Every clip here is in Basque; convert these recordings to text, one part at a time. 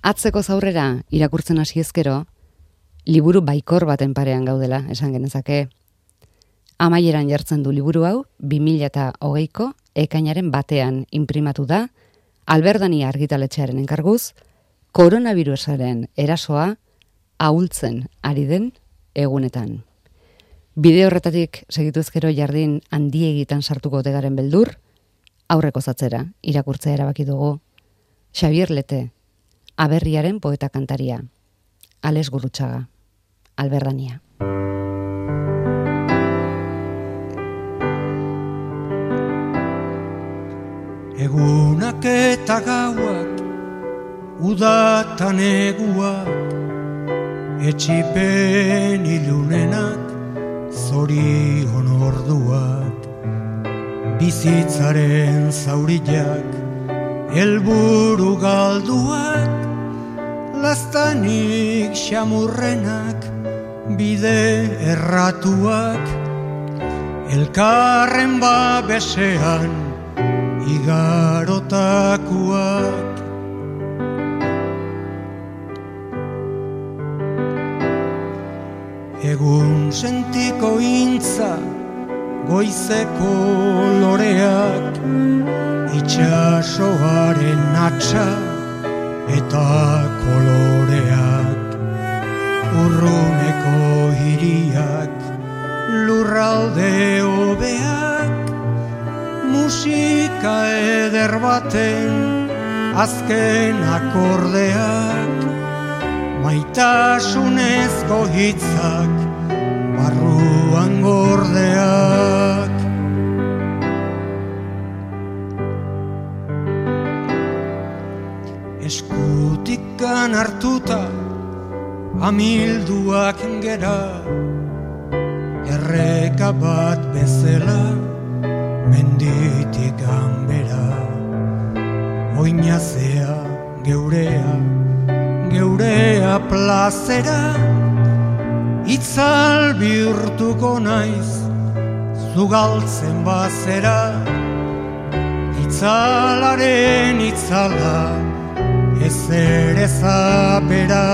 Atzeko zaurrera irakurtzen hasi ezkero, liburu baikor baten parean gaudela, esan genezake. Amaieran jartzen du liburu hau, 2008ko ekainaren batean imprimatu da, alberdani argitaletxearen enkarguz, koronavirusaren erasoa ahultzen ari den egunetan. Bide horretatik segituzkero jardin handiegitan sartuko tegaren beldur, aurreko zatzera, irakurtzea erabaki dugu. Xavier Lete, aberriaren poeta kantaria. Ales Gurutxaga, alberdania. Egunak eta gauak, udatan eguak, etxipen ilunenak, zori honorduak, bizitzaren zaurillak, helburu galduak, lastanik xamurrenak, bide erratuak, elkarren babesean, igarotakuak. Egun sentiko intza, goizeko loreak, itxasoaren atxa eta koloreak. Urruneko hiriak, lurralde hobeak, musika eder baten azken akordeak maitasunezko hitzak barruan gordeak eskutikan hartuta amilduak gera. Erreka bat bezala menditik ganbera. Oinazea geurea geurea plazera. Itzal bihurtuko naiz zugaltzen bazera. Itzalaren itzala ez ere zapera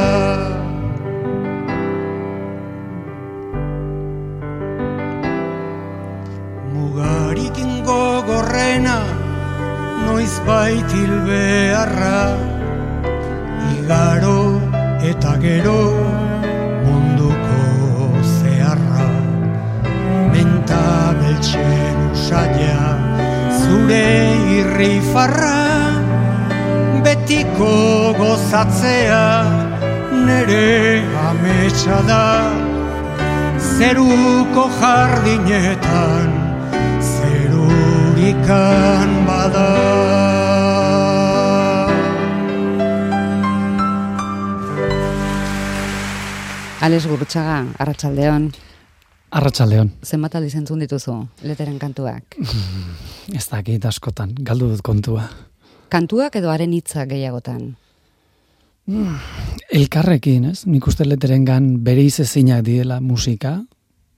Mugarikin gogorrena noiz baitil beharra igaro eta gero munduko zeharra menta beltsen usaila zure irri farra betiko gozatzea nere ametsa da zeruko jardinetan zerurikan bada Ales Gurutxaga, Arratsaldeon. Arratsaldeon. Zenbat aldiz entzun dituzu leteren kantuak? Ez dakit askotan, galdu dut kontua. Kantuak edo haren hitzak gehiagotan? Elkarrekin, ez? Nik uste leterengan bere izezinak diela musika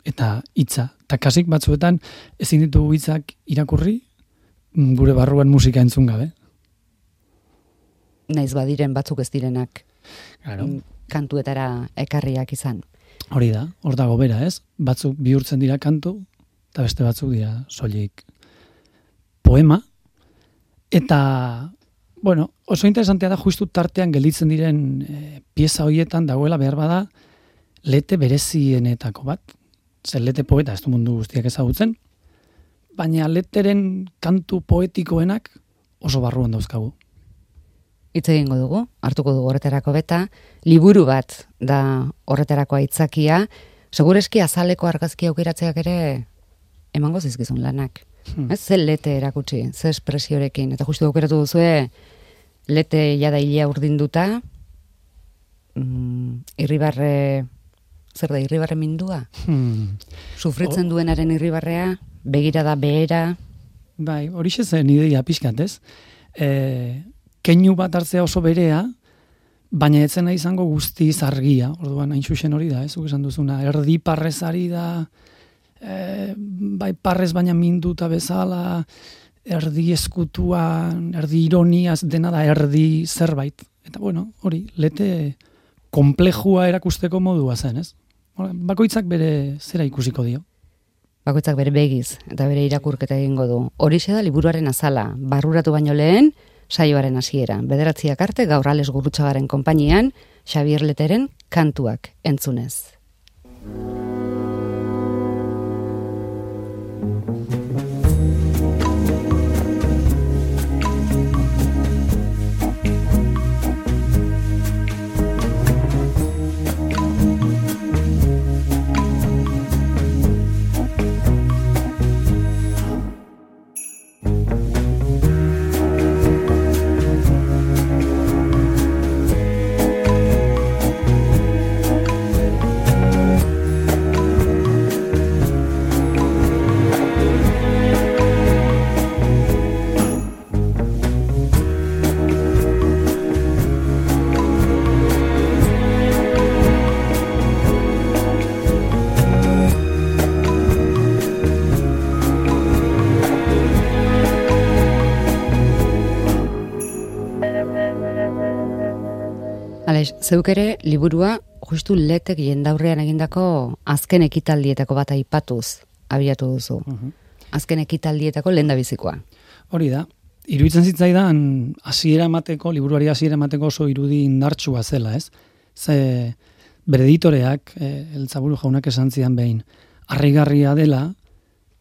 eta hitza. Ta kasik batzuetan ezin ditugu hitzak irakurri mm, gure barruan musika entzun gabe. Naiz badiren batzuk ez direnak Claro. mm, kantuetara ekarriak izan. Hori da, hor dago bera, ez? Batzuk bihurtzen dira kantu, eta beste batzuk dira soilik poema. Eta, bueno, oso interesantea da justu tartean gelditzen diren e, pieza hoietan dagoela behar bada lete berezienetako bat. Zer lete poeta ez du mundu guztiak ezagutzen, baina leteren kantu poetikoenak oso barruan dauzkagu. Hitz egingo dugu, hartuko dugu horretarako beta, liburu bat da horretarako aitzakia, segureski azaleko argazki aukeratzeak ere emango zizkizun lanak. Hmm. Ez, ze lete erakutsi, ze espresiorekin, eta justu aukeratu duzue, lete jada hilea urdinduta, mm, irribarre, zer da, irribarre mindua? Hmm. Sufritzen duenaren irribarrea, begirada behera, Bai, hori zen ideia pixkat, ez? E, keinu bat hartzea oso berea, baina etzen nahi izango guztiz argia, orduan hain xuxen hori da, ez? Zuk esan duzuna, erdi parrez ari da, e, bai parrez baina minduta bezala, erdi eskutuan, erdi ironiaz dena da erdi zerbait. Eta bueno, hori, lete komplejua erakusteko modua zen, ez? Bakoitzak bere zera ikusiko dio. Bakoitzak bere begiz eta bere irakurketa egingo du. Horixe da liburuaren azala, barruratu baino lehen, saioaren hasiera. Bederatziak arte gaur ales gurutxagaren konpainian, Xabier Leteren kantuak entzunez. thank you zeuk ere liburua justu letek jendaurrean egindako azken ekitaldietako bat aipatuz abiatu duzu. Azken ekitaldietako lehendabizikoa. Hori da, iruditzen zitzaidan hasiera emateko, liburuari hasiera emateko oso irudi indartsua zela, ez? Ze bere editoreak, eh, eltzaburu jaunak esan zidan behin, harrigarria dela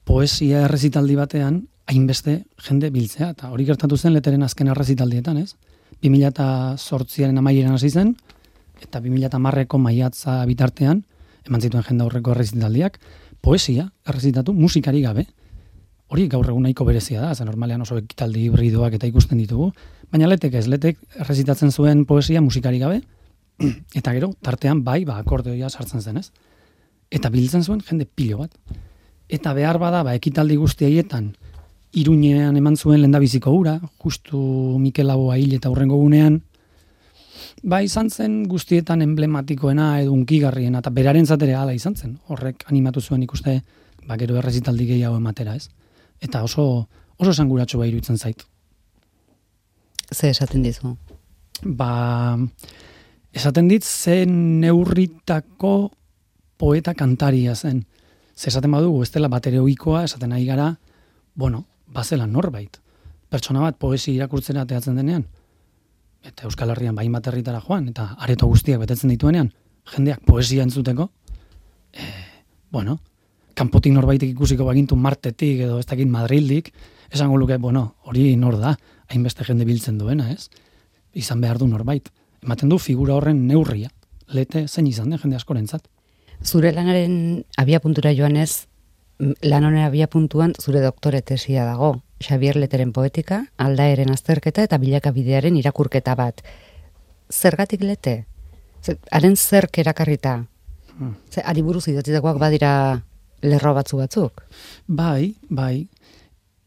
poesia errezitaldi batean hainbeste jende biltzea, eta hori gertatu zen leteren azken errezitaldietan, ez? 2008an amaieran hasi zen, eta 2010ko maiatza bitartean, eman zituen jende aurreko errezitaldiak, poesia errezitatu musikari gabe. Hori gaur egun nahiko berezia da, ze normalean oso ekitaldi hibridoak eta ikusten ditugu, baina letek ez, letek errezitatzen zuen poesia musikari gabe, eta gero, tartean bai, ba, akordeoia sartzen zen ez. Eta biltzen zuen jende pilo bat. Eta behar bada, ba, ekitaldi guzti Iruñean eman zuen lendabiziko ura, justu Mikel Laboa hil eta hurrengo gunean, ba izan zen guztietan emblematikoena edo unkigarriena, eta beraren zatere ala izan zen, horrek animatu zuen ikuste, ba gero errezitaldi gehiago ematera, ez? Eta oso, oso esanguratsu bai iruditzen zait. Ze esaten dizu? Ba, esaten dit ze neurritako poeta kantaria zen. Ze esaten badugu, ez dela batere ohikoa, esaten ari gara, bueno, bazela norbait. Pertsona bat poesi irakurtzera teatzen denean, eta Euskal Herrian bain bat herritara joan, eta areto guztiak betetzen dituenean, jendeak poesia entzuteko, e, bueno, kanpotik norbaitek ikusiko bagintu martetik edo ez dakit Madrildik, esango luke, bueno, hori nor da, hainbeste jende biltzen duena, ez? Izan behar du norbait. Ematen du figura horren neurria, lete zein izan den jende askorentzat. Zure lanaren abia puntura joanez, lan honen abia puntuan zure doktore tesia dago. Xavier Leteren poetika, aldaeren azterketa eta bilakabidearen irakurketa bat. Zergatik lete? Zer, haren zerk erakarrita? Hmm. Ze, ari buruz idatzitakoak badira lerro batzu batzuk? Bai, bai.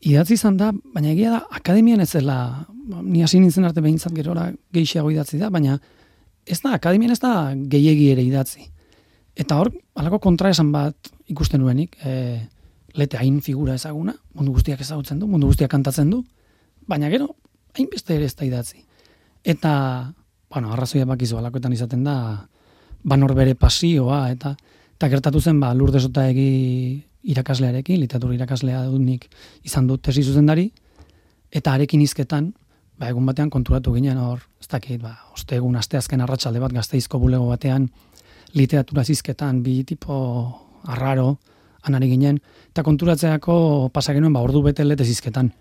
Idatzi izan da, baina egia da, akademian ez dela, ni hasi nintzen arte behintzat gerora gehiago idatzi da, baina ez da, akademian ez da gehiegi ere idatzi. Eta hor, alako kontraesan bat ikusten nuenik, e, lete hain figura ezaguna, mundu guztiak ezagutzen du, mundu guztiak kantatzen du, baina gero, hainbeste ere ez da idatzi. Eta, bueno, arrazoia bakizu alakoetan izaten da, banor bere pasioa, eta eta gertatu zen, ba, lurde egi irakaslearekin, literatura irakaslea dut nik izan dut tesi zuzendari, eta arekin izketan, ba, egun batean konturatu ginen hor, ez dakit, ba, oste egun asteazken arratsalde bat gazteizko bulego batean, literatura zizketan bi tipo arraro anari ginen, eta konturatzeako pasa genuen ba, ordu bete lete zizketan.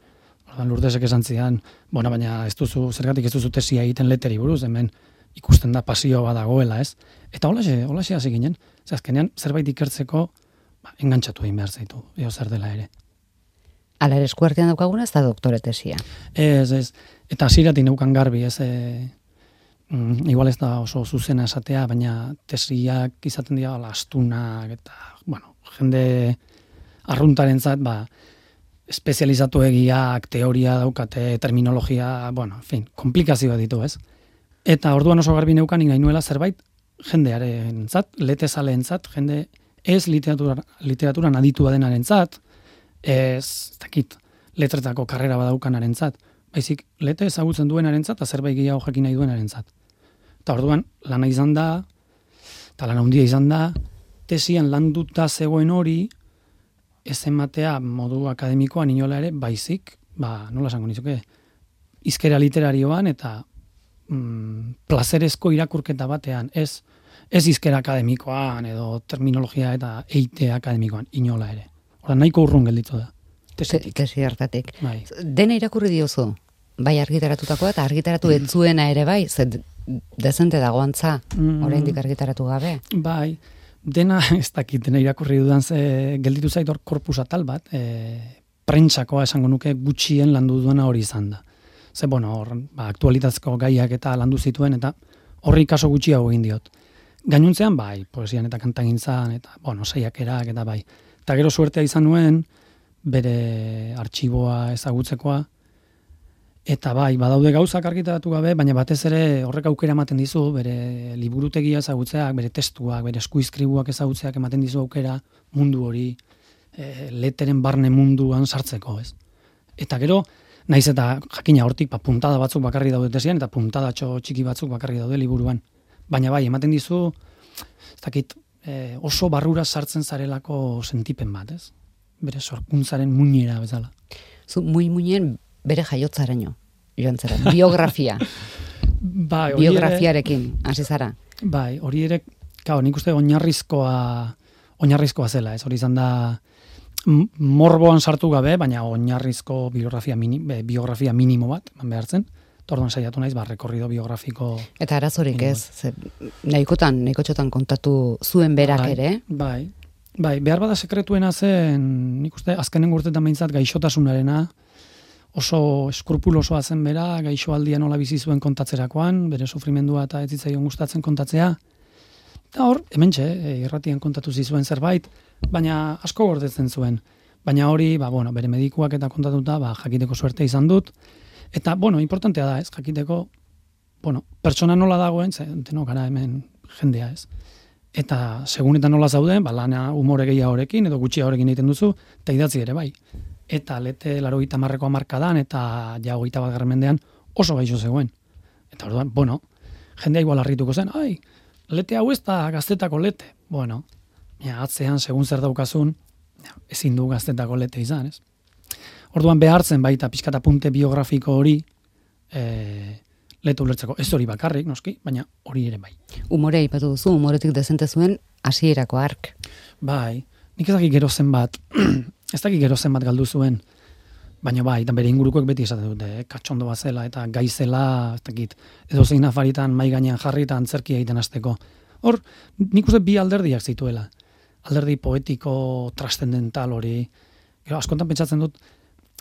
Ordan lurdesek esan zidan, bueno, baina ez duzu, zergatik ez duzu tesia egiten leteri buruz, hemen ikusten da pasio badagoela, ez? Eta holaxe, holaxe hasi ginen. Ze azkenean zerbait ikertzeko ba, engantzatu egin behar zaitu, eo zer dela ere. Ala ere eskuartean daukaguna ez da doktore tesia. Ez, ez. Eta hasieratik neukan garbi, ez, e, mm, igual ez da oso zuzena esatea, baina tesiak izaten dira astunak eta, jende arruntarentzat, ba, espezializatu egiak, teoria daukate, terminologia, bueno, en fin, komplikazioa ditu, ez? Eta orduan oso garbi neukan nahi nuela zerbait jendearen zat, letezaleen zat, jende ez literatura, literaturan aditua denaren zat, ez, dakit, letretako karrera badaukanaren zat, baizik lete ezagutzen duenarentzat eta zerbait gehiago jakin nahi duenarentzat. Eta orduan, lana izan da, eta lana handia izan da, tesian landuta zegoen hori, ez ematea modu akademikoan inola ere, baizik, ba, nola esango nizuke, izkera literarioan eta mm, plazerezko irakurketa batean, ez ez izkera akademikoan edo terminologia eta eite akademikoan, inola ere. Hora, nahiko urrun gelditu da. Tesetik. Tesi hartatik. Bai. Dena irakurri diozu, bai argitaratutakoa eta argitaratu ez zuena ere bai, ze dezente dagoantza, Mm. oraindik argitaratu gabe. Bai, dena ez dakit dena irakurri dudan ze gelditu zait hor korpus atal bat, e, prentsakoa esango nuke gutxien landu duena hori izan da. Ze, bueno, hor, ba, aktualitazko gaiak eta landu zituen, eta horri kaso gutxiago egin diot. Gainuntzean, bai, poesian eta kantagintzan, eta, bueno, saiakerak, eta bai. Eta gero suertea izan nuen, bere artxiboa ezagutzekoa, eta bai, badaude gauzak argitaratu gabe, baina batez ere horrek aukera ematen dizu, bere liburutegia ezagutzeak, bere testuak, bere eskuizkribuak ezagutzeak ematen dizu aukera mundu hori, e, leteren barne munduan sartzeko, ez? Eta gero, naiz eta jakina hortik, ba, puntada batzuk bakarri daude tesian, eta puntadatxo txiki batzuk bakarri daude liburuan. Baina bai, ematen dizu, ez dakit, e, oso barrura sartzen zarelako sentipen bat, ez? Bere sorkuntzaren muinera bezala. Zu muy muinen bere jaiotzaraino. Joan zara, biografia, Bai, biografiarekin, hasi zara. Bai, hori ere, kao, nik uste oinarrizkoa, oinarrizkoa zela, ez? Hori izan da morboan sartu gabe, baina oinarrizko biografia, mini, biografia minimo bat, eman behar zen. Eta orduan saiatu naiz, ba, rekorrido biografiko... Eta arazorik ez, ze, nahikotan, nahikotxotan kontatu zuen berak Bai, ere, Bai, bai, behar bada sekretuena zen, nik uste, azkenen urtetan behintzat gaixotasunarena, oso eskrupulosoa zen bera, gaixoaldia nola bizi zuen kontatzerakoan, bere sufrimendua eta ez zitzaion gustatzen kontatzea. Eta hor, hementxe, e, irratian kontatu zizuen zerbait, baina asko gordetzen zuen. Baina hori, ba, bueno, bere medikuak eta kontatuta, ba, jakiteko suerte izan dut. Eta, bueno, importantea da, ez, jakiteko, bueno, pertsona nola dagoen, ze, denok gara hemen jendea, ez. Eta segun eta nola zauden, ba, lana umore gehiagorekin edo gutxiagorekin egiten duzu, eta idatzi ere bai. Eta lete laro gita marreko amarkadan eta ja hogeita bat mendean oso gaixo zegoen. Eta orduan, bueno, jendea igual harrituko zen, ai, lete hau ez da gaztetako lete. Bueno, ja, atzean, segun zer daukazun, ja, ezin du gaztetako lete izan, ez? Orduan behartzen baita pixkata punte biografiko hori, e, letu ulertzeko. Ez hori bakarrik, noski, baina hori ere bai. umore aipatu duzu, umoretik dezente zuen hasierako ark. Bai, nik ez dakit gero zenbat, ez dakit gero zenbat galdu zuen, baina bai, eta bere ingurukoek beti esaten dute, eh? katxondo bat zela, eta gaizela, ez dakit, edo zein afaritan mai gainean jarri eta antzerkia egiten hasteko. Hor, nik uste bi alderdiak zituela. Alderdi poetiko, trascendental hori, gero askotan pentsatzen dut,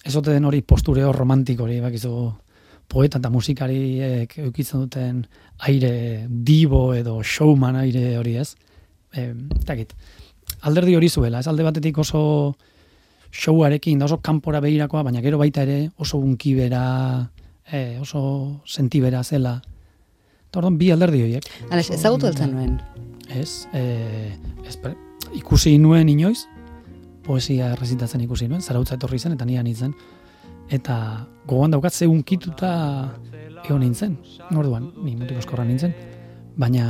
ez ote den hori postureo romantiko hori, bakizu, poeta eta musikariek eukitzen duten aire dibo edo showman aire hori ez. E, takit, alderdi hori zuela, ez alde batetik oso showarekin, da oso kanpora behirakoa, baina gero baita ere oso unkibera, e, oso sentibera zela. Eta orduan bi alderdi horiek. Alex, ezagutu altzen nuen. Ez, e, ez ikusi nuen inoiz, poesia errezitatzen ikusi nuen, zarautza etorri zen eta nian nintzen. Eta gogoan daukat ze unkituta egon nintzen, orduan, ni mutiko eskorra nintzen, baina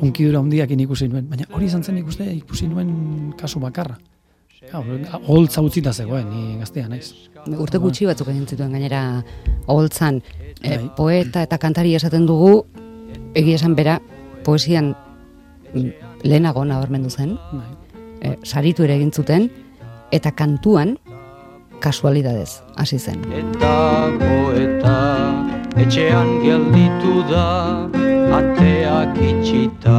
unkidura handiakin ikusi nuen, baina hori izan zen ikuste ikusi nuen kasu bakarra. Holtza utzita zegoen, ni gaztea naiz. Urte gutxi batzuk egin zituen gainera oholtzan e, poeta eta kantari esaten dugu egia esan bera poesian mm, lehenago nabarmendu zen, Bai. e, saritu ere egin zuten eta kantuan kasualidadez hasi zen. Eta poeta etxean gelditu da ateak itxita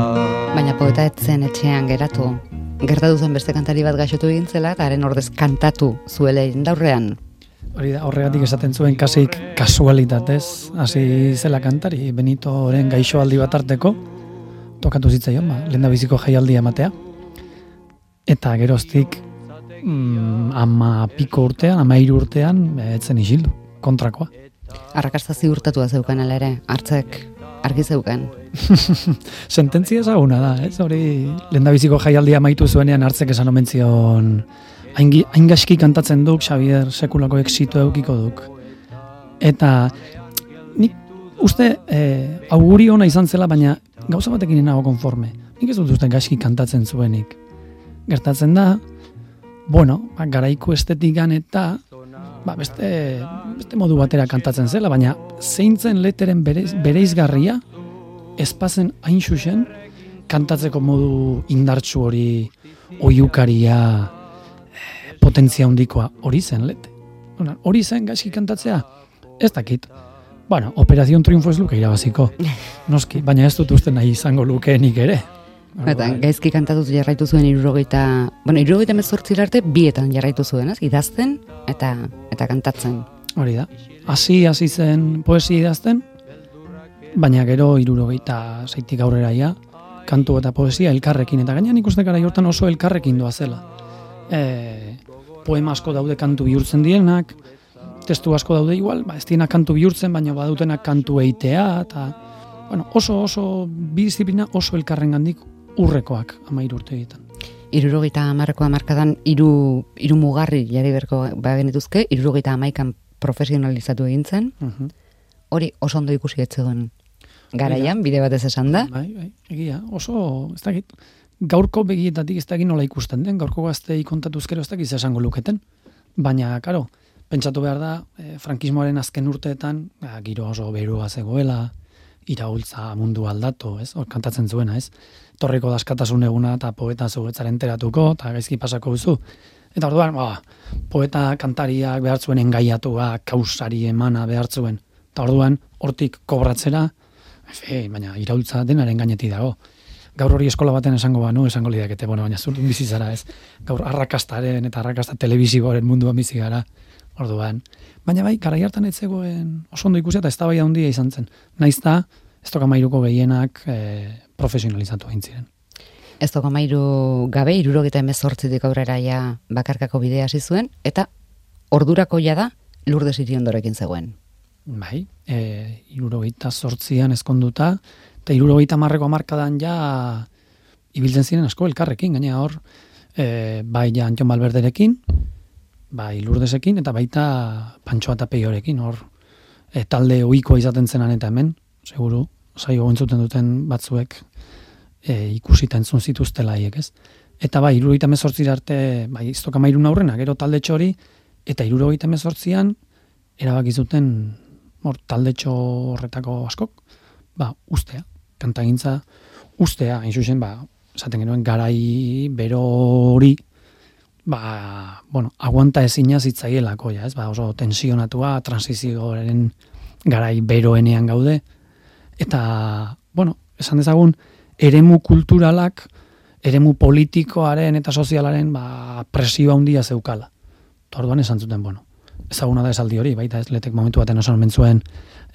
Baina poeta ez zen etxean geratu. Gertatu zen beste kantari bat gaixotu egin zela eta haren ordez kantatu zuela indaurrean. Hori da, horregatik esaten zuen kasik kasualitatez, hasi zela kantari, Benitoren gaixoaldi bat arteko, tokatu zitzaion, ba, lehen biziko jaialdia ematea. Eta geroztik, mm, ama piko urtean, ama hiru urtean, eh, etzen isildu, kontrakoa. Arrakasta ziurtatua zeukan ala ere, hartzek argi zeukan. Sententzia ezaguna da, ez? Hori lehen biziko jaialdia amaitu zuenean hartzek esan omen zion, gaizki kantatzen duk, Xavier, sekulako exito eukiko duk. Eta nik uste e, auguri ona izan zela, baina gauza batekin nago konforme. Nik ez dut uste gaizki kantatzen zuenik. Gertatzen da, bueno, ba, garaiko estetikan eta ba, beste, beste modu batera kantatzen zela, baina zeintzen leteren bereiz, bereizgarria espazen hain xuxen kantatzeko modu indartsu hori oiukaria eh, potentzia handikoa hori zen lete. Ona, Hori zen gaizki kantatzea? Ez dakit. Bueno, Operazion Triunfo ez luke irabaziko. Noski, baina ez dut uste nahi izango lukeenik ere. Eta gaizki kantatu jarraitu zuen irurogeita, bueno, irurogeita mezortzi arte bietan jarraitu zuen, ez? Idazten eta eta kantatzen. Hori da. Hasi hasi zen poesia idazten, baina gero irurogeita zeitik aurrera ja, kantu eta poesia elkarrekin, eta gainean ikusten gara hortan oso elkarrekin doa zela. E, poema asko daude kantu bihurtzen dienak, testu asko daude igual, ba, ez dienak kantu bihurtzen, baina badutenak kantu eitea, eta bueno, oso oso bi disiplina oso elkarren gandik urrekoak amairu urte egiten. Irurogeita hamarreko hamarkadan hiru hiru mugarri jarri berko bagenituzke, irurogeita hamaikan profesionalizatu egin zen, Mhm. hori oso ondo ikusi etzegoen garaian, bide batez esan da. Bai, bai, egia, oso, ez dakit, gaurko begietatik ez dakit nola ikusten den, gaurko gaztei kontatuz gero ez dakit esango luketen. Baina, karo, pentsatu behar da, e, frankismoaren azken urteetan, ba, giro oso berua zegoela, iraultza mundu aldatu, ez, hor kantatzen zuena, ez, torriko daskatasun eguna eta poeta zuetzaren teratuko, eta gaizki pasako duzu. Eta orduan, ba, poeta kantariak behar zuen engaiatua, kausari emana behar zuen. Eta orduan, hortik kobratzera, Efe, baina iraultza denaren gainetik dago. Gaur hori eskola baten esango banu, esango lidakete, bueno, baina zurtun bizi zara ez. Gaur arrakastaren eta arrakasta telebisiboaren munduan bizi gara, orduan. Baina bai, garai hartan ez zegoen oso ondo ikusi eta ez handia izan zen. Naiz da, ez toka mairuko gehienak e, profesionalizatu egin ziren. Ez doko mairu gabe, irurogeta emezortzitik aurrera ja bakarkako bidea hasi zuen, eta ordurako ja da Lourdes Iriondorekin zegoen. Bai, e, irurogeita sortzian ezkonduta, eta irurogeita marreko amarkadan ja ibiltzen ziren asko elkarrekin, gaina hor, e, bai ja Antion Balberderekin, bai Lurdesekin, eta baita Pantsoa eta Peiorekin, hor, e, talde ohiko izaten zenan eta hemen, seguru, saio entzuten duten batzuek e, ikusita entzun zituztela haiek, ez? Eta bai, irurogeita mezortzi arte, bai, iztoka mairun aurrena, gero talde txori, eta irurogeita mezortzian, erabaki zuten hor taldetxo horretako askok, ba, ustea, kantagintza ustea, hain zuzen, ba, esaten genuen garai bero hori, ba, bueno, aguanta ezina zitzaielako, ja, ez, ba, oso tensionatua, transizioaren garai beroenean gaude, eta, bueno, esan dezagun, eremu kulturalak, eremu politikoaren eta sozialaren ba, presio handia zeukala. Eta orduan esan zuten, bueno, ezaguna da esaldi hori, baita ez letek momentu baten osan mentzuen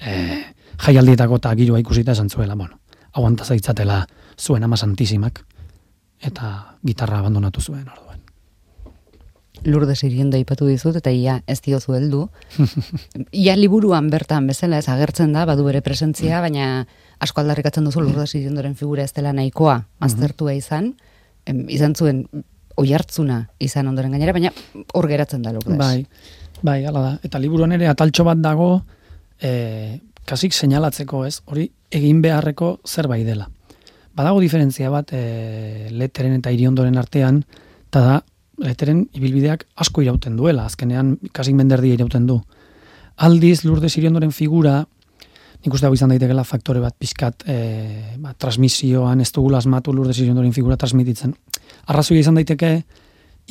e, jaialdietako eta giroa ikusita esan zuela, bueno, aguanta zaitzatela zuen ama santisimak, eta gitarra abandonatu zuen orduan. Lourdes Iriondo ipatu dizut, eta ia ez diozu heldu. ia liburuan bertan bezala ez agertzen da, badu bere presentzia, baina asko aldarrikatzen duzu Lourdes Iriondoren figura ez dela nahikoa aztertua izan, em, izan zuen oihartzuna izan ondoren gainera, baina hor geratzen da Lourdes. Bai, bai, hala da. Eta liburuan ere ataltxo bat dago, e, kasik seinalatzeko ez, hori egin beharreko zerbait dela. Badago diferentzia bat e, leteren eta iriondoren artean, eta da, leteren ibilbideak asko irauten duela, azkenean kasik menderdia irauten du. Aldiz, Lourdes iriondoren figura, nik uste izan daitekela faktore bat pixkat e, ba, transmisioan ez dugula asmatu Lourdes iriondoren figura transmititzen. Arrazoia izan daiteke,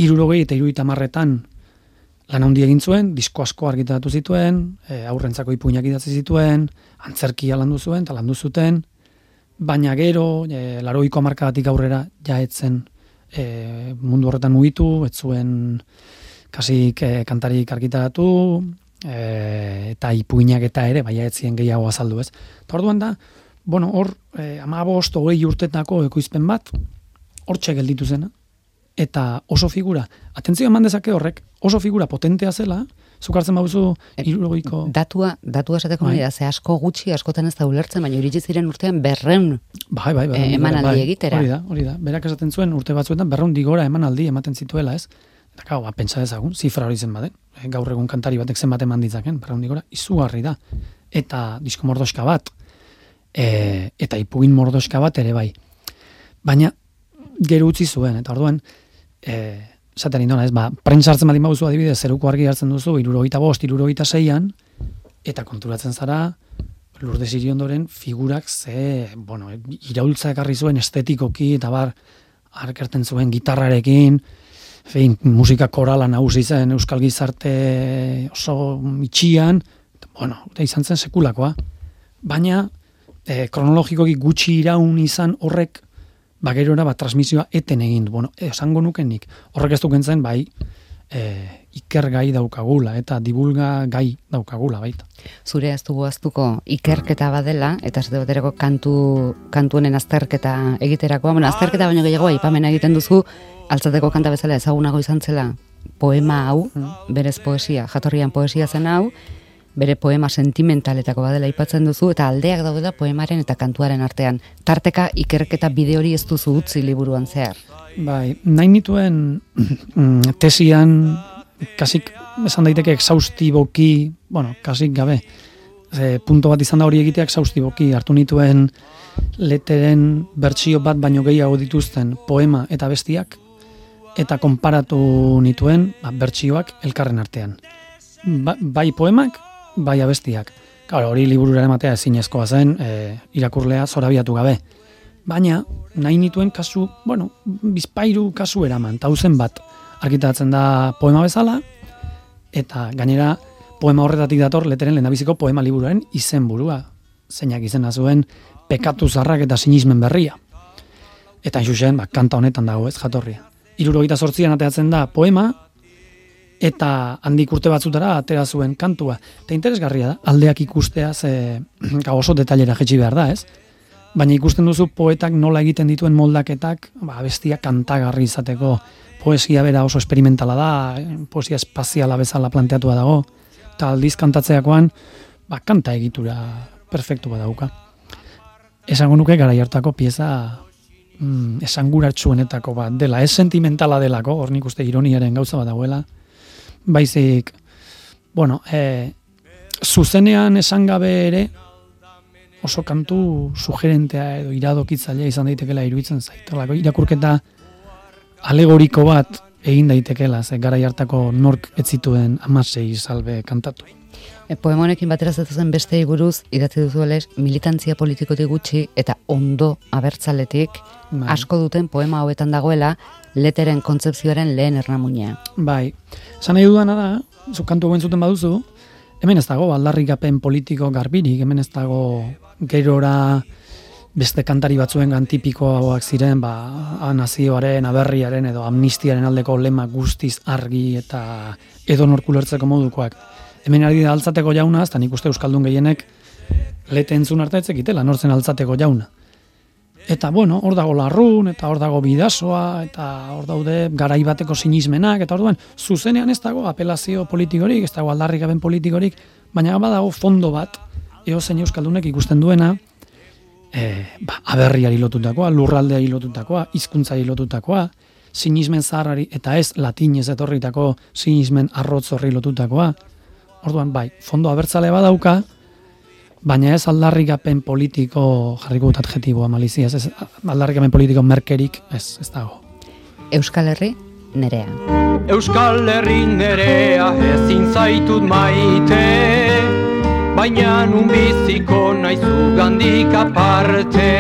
irurogei eta iruita marretan lan handi egin zuen, disko asko argitaratu zituen, e, aurrentzako ipuinak idatzi zituen, antzerkia landu zuen, eta landu zuten, baina gero, e, laroiko amarkadatik aurrera jaetzen e, mundu horretan mugitu, ez zuen kasik e, kantarik argitaratu, e, eta ipuinak eta ere, baina ez zien gehiago azaldu ez. Eta orduan da, bueno, hor, e, amabost, hogei urtetako ekoizpen bat, hortxe gelditu zena, eta oso figura, atentzio eman dezake horrek, oso figura potentea zela, zukartzen bauzu irurogeiko... Datua, datua esateko Bai. nahi da, ze asko gutxi askotan ez da ulertzen, baina iritsi ziren urtean berreun Bai, bai, bai. eh, emanaldi egitera. Hori da, hori da. Berak esaten zuen urte batzuetan berreundi gora emanaldi ematen zituela, ez? Eta gau, ba, pentsa dezagun, zifra hori zen baden. E, gaur egun kantari batek zenbat eman ditzaken, berraundik gora, izugarri da. Eta disko mordoska bat, e, eta ipugin mordoska bat ere bai. Baina, gero utzi zuen, eta orduan, e, zaten indona, ez, ba, prentsa hartzen badin baduzu adibidez, zeruko argi hartzen duzu, irurogeita bost, irurogeita zeian, eta konturatzen zara, Lourdes Iriondoren figurak ze, bueno, iraultza ekarri zuen estetikoki, eta bar, arkerten zuen gitarrarekin, fein, musika korala nagusi zen Euskal Gizarte oso itxian, bueno, eta izan zen sekulakoa. Baina, e, kronologikoki gutxi iraun izan horrek, bagerora bat transmisioa eten egin du. Bueno, esango nukenik, horrek ez duken bai, e, iker gai daukagula eta divulga gai daukagula baita. Zure ez dugu aztuko ikerketa badela, eta ez baterako kantu, kantuenen azterketa egiterakoa, bueno, azterketa baino gehiago aipamen egiten duzu, altzateko kanta bezala ezagunago izan zela poema hau, mm. berez poesia, jatorrian poesia zen hau, bere poema sentimentaletako badela aipatzen duzu, eta aldeak daudela poemaren eta kantuaren artean. Tarteka ikerketa bide hori ez duzu utzi liburuan zehar. Bai, nahi nituen mm, tesian, kasik esan daiteke exhaustiboki, bueno, kasik gabe, e, punto bat izan da hori egitea exhaustiboki, hartu nituen leteren bertsio bat baino gehiago dituzten poema eta bestiak, eta konparatu nituen ba, bertsioak elkarren artean. Ba, bai poemak, bai abestiak. Claro, hori liburura ematea ezinezkoa zen, e, irakurlea zorabiatu gabe. Baina, nahi nituen kasu, bueno, bizpairu kasu eraman, tauzen bat arkitatzen da poema bezala, eta gainera poema horretatik dator leteren lehendabiziko poema liburuaren izenburua, zeinak izena zuen pekatu zarrak eta sinismen berria. Eta xuxen, ba, kanta honetan dago ez jatorria irurogeita sortzian ateatzen da poema, eta handik urte batzutara atera zuen kantua. Eta interesgarria da, aldeak ikustea ze oso detailera jetxi behar da, ez? Baina ikusten duzu poetak nola egiten dituen moldaketak, ba, bestia kantagarri izateko poesia bera oso esperimentala da, poesia espaziala bezala planteatua dago, eta aldiz kantatzeakoan, ba, kanta egitura perfektu badauka. Esango nuke gara hartako pieza mm, esanguratsuenetako bat dela, ez sentimentala delako, hor nik uste ironiaren gauza bat dagoela, baizik, bueno, e, zuzenean esan gabe ere, oso kantu sugerentea edo iradokitzailea izan daitekela iruditzen zaitelako irakurketa alegoriko bat egin daitekela ze gara hartako nork ez zituen amasei salbe kantatu. E, poema honekin batera zen beste buruz idatzi duzu militantzia politikotik gutxi eta ondo abertzaletik bai. asko duten poema hauetan dagoela leteren kontzepzioaren lehen ernamuina. Bai, esan nahi dudana da, zu kantu guen zuten baduzu, hemen ez dago aldarrikapen politiko garbirik, hemen ez dago gerora beste kantari batzuen gantipikoak ziren, ba, nazioaren, aberriaren edo amnistiaren aldeko lema guztiz argi eta edo norkulertzeko modukoak. Hemen ari da altzateko jauna, eta nik uste Euskaldun gehienek lete entzun arte etzekitela, nortzen altzateko jauna. Eta bueno, hor dago larrun, eta hor dago bidasoa, eta hor daude garai bateko sinismenak, eta orduan zuzenean ez dago apelazio politikorik, ez dago aldarrik gaben politikorik, baina badago fondo bat, eo zein euskaldunek ikusten duena, e, ba, aberriari lotutakoa, lurraldeari lotutakoa, hizkuntzari lotutakoa, sinismen zaharrari, eta ez latinez etorritako sinismen arrotz horri lotutakoa. Orduan, bai, fondo abertzale badauka, baina ez aldarrikapen politiko jarriko dut adjetiboa malizia, ez aldarrikapen politiko merkerik, ez, ez dago. Euskal Herri, nerea. Euskal Herri nerea ezin zaitut maite, baina nun biziko naizu gandik aparte.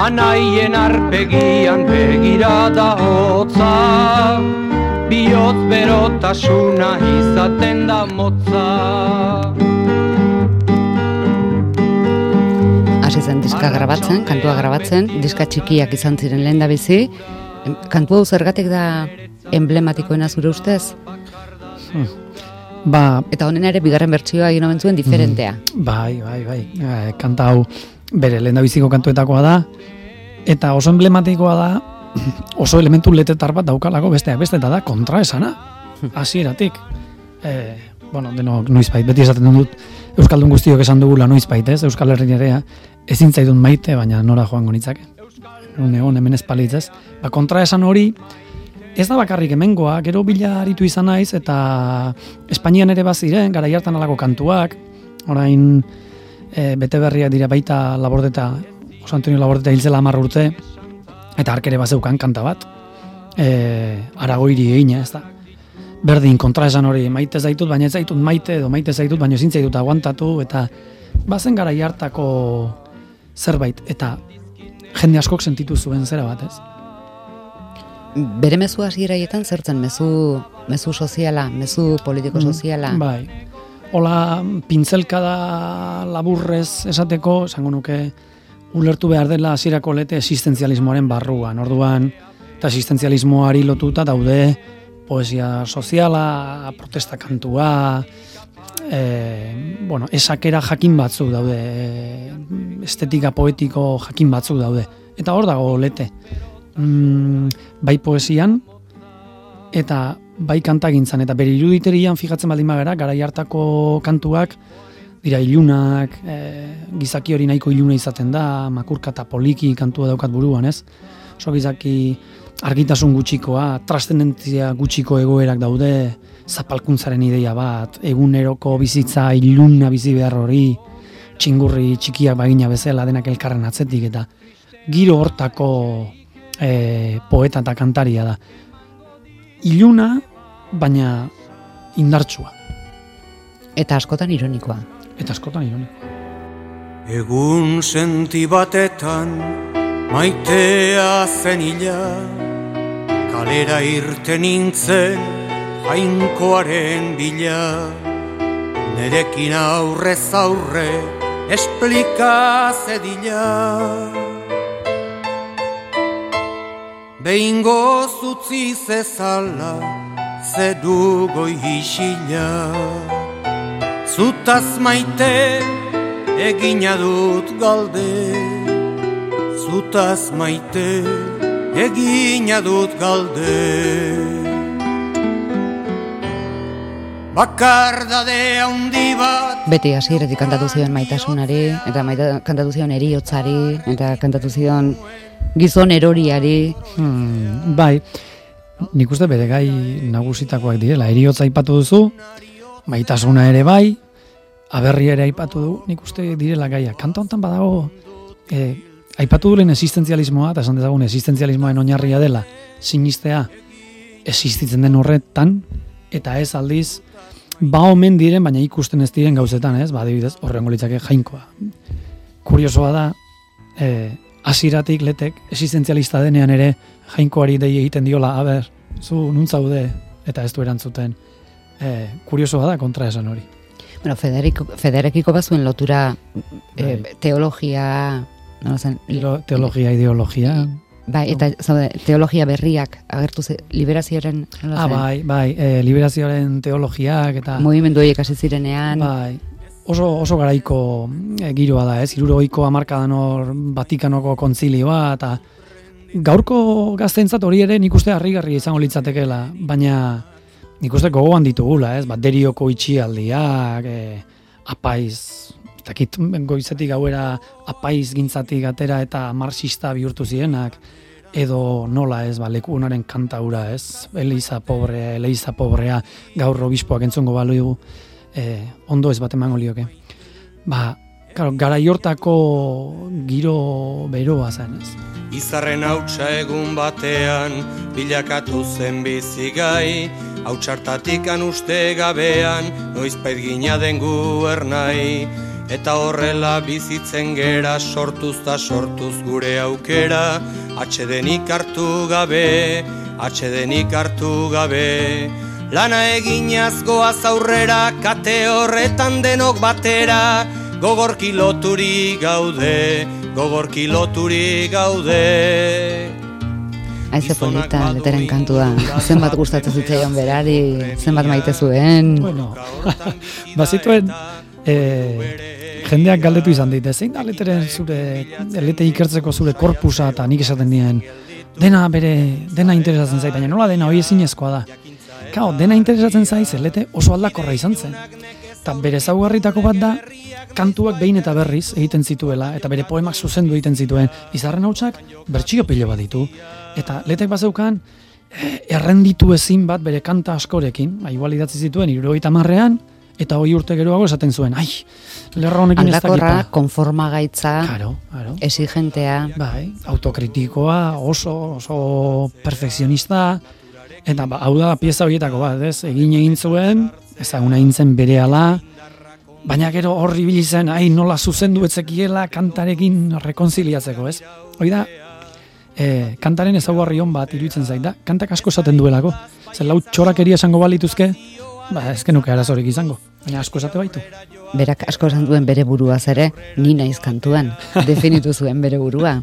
Anaien arpegian begirada hotza, bihotz berotasuna izaten da motza. Hasi zen diska grabatzen, kantua grabatzen, diska txikiak izan ziren lehen da bizi. Kantu hau zergatik da emblematikoena zure ustez? Hmm. Ba, Eta honen ere bigarren bertsioa egin omen zuen diferentea. Hmm. Bai, bai, bai. E, kanta hau bere lehen da kantuetakoa da. Eta oso emblematikoa da, oso elementu letetar bat daukalako besteak beste eta da kontra esana. Hmm. Hasieratik. E, bueno, deno, noiz bait, beti esaten dut, Euskaldun guztiok esan dugula noiz bait, ez? Euskal Herri ezin zaidun maite, baina nora joango nitzake. Une hon hemen ez Ba, kontra esan hori, ez da bakarrik hemengoa, gero bila aritu izan naiz, eta Espainian ere baziren, gara hartan alako kantuak, orain e, bete berriak dira baita labordeta, Oso Antonio labordeta hiltzela amar urte, eta ark ere bazeukan kanta bat, e, aragoiri egina, ez da. Berdin kontra esan hori, maite zaitut, baina ez zaitut maite, edo maite zaitut, baina ezin zaitut aguantatu, eta bazen gara hartako zerbait, eta jende askok sentitu zuen zera bat, ez? Bere mezu hasieraietan zertzen mezu mezu soziala, mezu politiko Mm, soziala. Bai. Ola pintzelkada laburrez esateko, esango nuke ulertu behar dela hasierako lete existentzialismoaren barruan. Orduan, eta existentzialismoari lotuta daude poesia soziala, protesta kantua, e, bueno, esakera jakin batzuk daude, e, estetika poetiko jakin batzuk daude. Eta hor dago lete. Mm, bai poesian, eta bai kantagintzan, eta bere iruditerian fijatzen baldin bagara, gara hartako kantuak, dira ilunak, e, gizaki hori nahiko iluna izaten da, makurka eta poliki kantua daukat buruan, ez? Oso gizaki argitasun gutxikoa, trastendentzia gutxiko egoerak daude, zapalkuntzaren ideia bat, eguneroko bizitza iluna bizi behar hori, txingurri txikiak bagina bezala denak elkarren atzetik, eta giro hortako e, poeta eta kantaria da. Iluna, baina indartsua, Eta askotan ironikoa. eta askotan ironiko. Egun senti batetan maitea zen ila Kalera irten nintzen jainkoaren bila Nerekin aurrez aurre esplika zedila Behingo zutzi zezala zedu goi isila. Zutaz maite egina dut galde. Zutaz maite egina dut galde Bakardade handi bat Beti hasieratik kantatu zion maitasunari, eta maita, kantatu zion eriotzari, eta kantatu zion gizon eroriari. Hmm, bai, nik uste bere gai nagusitakoak direla. Eriotza aipatu duzu, maitasuna ere bai, aberri ere aipatu du, nik uste direla gaia. Kanta hontan badago, eh, aipatu dulen existentzialismoa, eta esan dezagun existentzialismoaren oinarria dela, sinistea existitzen den horretan, eta ez aldiz, ba omen diren, baina ikusten ez diren gauzetan, ez? Ba, adibidez, horrengo litzake jainkoa. Kuriosoa da, eh, hasiratik letek existentzialista denean ere jainkoari dei egiten diola, a ber, zu nuntzaude eta ez du erantzuten. Eh, kuriosoa da kontra esan hori. Bueno, Federico, Federekiko bazuen lotura eh, Bai. teologia, no zen, Teologia, ideologia. Bai, eta zaude, teologia berriak agertu ze, liberazioaren, Ah, bai, bai, eh, liberazioaren teologiak eta... mugimendu horiek hasi zirenean, Bai, oso, oso garaiko e, giroa da, ez? Irurogeiko hamarkadan hor Vatikanoko kontzilioa, eta gaurko gaztentzat hori ere nik uste harrigarria izango litzatekeela, baina nik uste gogoan ditugula, ez? Bat derioko itxialdiak, e, apaiz, ez dakit goizetik gauera apaiz gintzatik atera eta marxista bihurtu zirenak, edo nola ez, ba, leku honaren kantaura, ez? Eliza pobrea, Eliza pobrea, gaur obispoak entzongo balu eh, ondo ez bat emango lioke. Ba, claro, garai hortako giro beroa zen, ez? Izarren hautsa egun batean bilakatu zen bizigai Hautsartatik uste gabean noizpait gina den gu ernai Eta horrela bizitzen gera sortuz ta sortuz gure aukera. Atxedenik hartu gabe, atxedenik hartu gabe. Lana eginaz goaz aurrera, kate horretan denok batera. Gogorki loturi gaude, gogorki loturi gaude. Aize polita, leteren kantua. Zenbat gustatzen zitzaion berari, zenbat maite zuen. Bueno, bazituen e, jendeak galdetu izan dit, zein da leteren zure, lete ikertzeko zure korpusa eta nik esaten dien, dena bere, dena interesatzen zait, baina nola dena hori ezinezkoa da. Kao, dena interesatzen zaiz, lete oso aldakorra izan zen. Eta bere zaugarritako bat da, kantuak behin eta berriz egiten zituela, eta bere poemak zuzendu egiten zituen, izarren hautsak bertsio pilo bat ditu. Eta letek bazeukan, eh, errenditu ezin bat bere kanta askorekin, ba, igual idatzi zituen, irurogeita marrean, eta hoi urte geroago esaten zuen, ai, lerra honekin ez Aldakorra, dakipa. konformagaitza, Claro, claro. exigentea, Bai, autokritikoa, oso, oso perfekzionista, eta ba, hau da pieza horietako bat, ez? Egin egin zuen, ezaguna egin zen bere baina gero horri ibili zen, ai, nola zuzendu etzekiela kantarekin rekonziliatzeko, ez? Hoi da, e, kantaren ezaugarri hon bat iruditzen zait da, kantak asko esaten duelako. Zer lau txorakeria esango balituzke, ba, ezken nuke arazorik izango, baina asko esate baitu. berak asko esan duen bere buruaz ere, ni naiz kantuan, definitu zuen bere burua.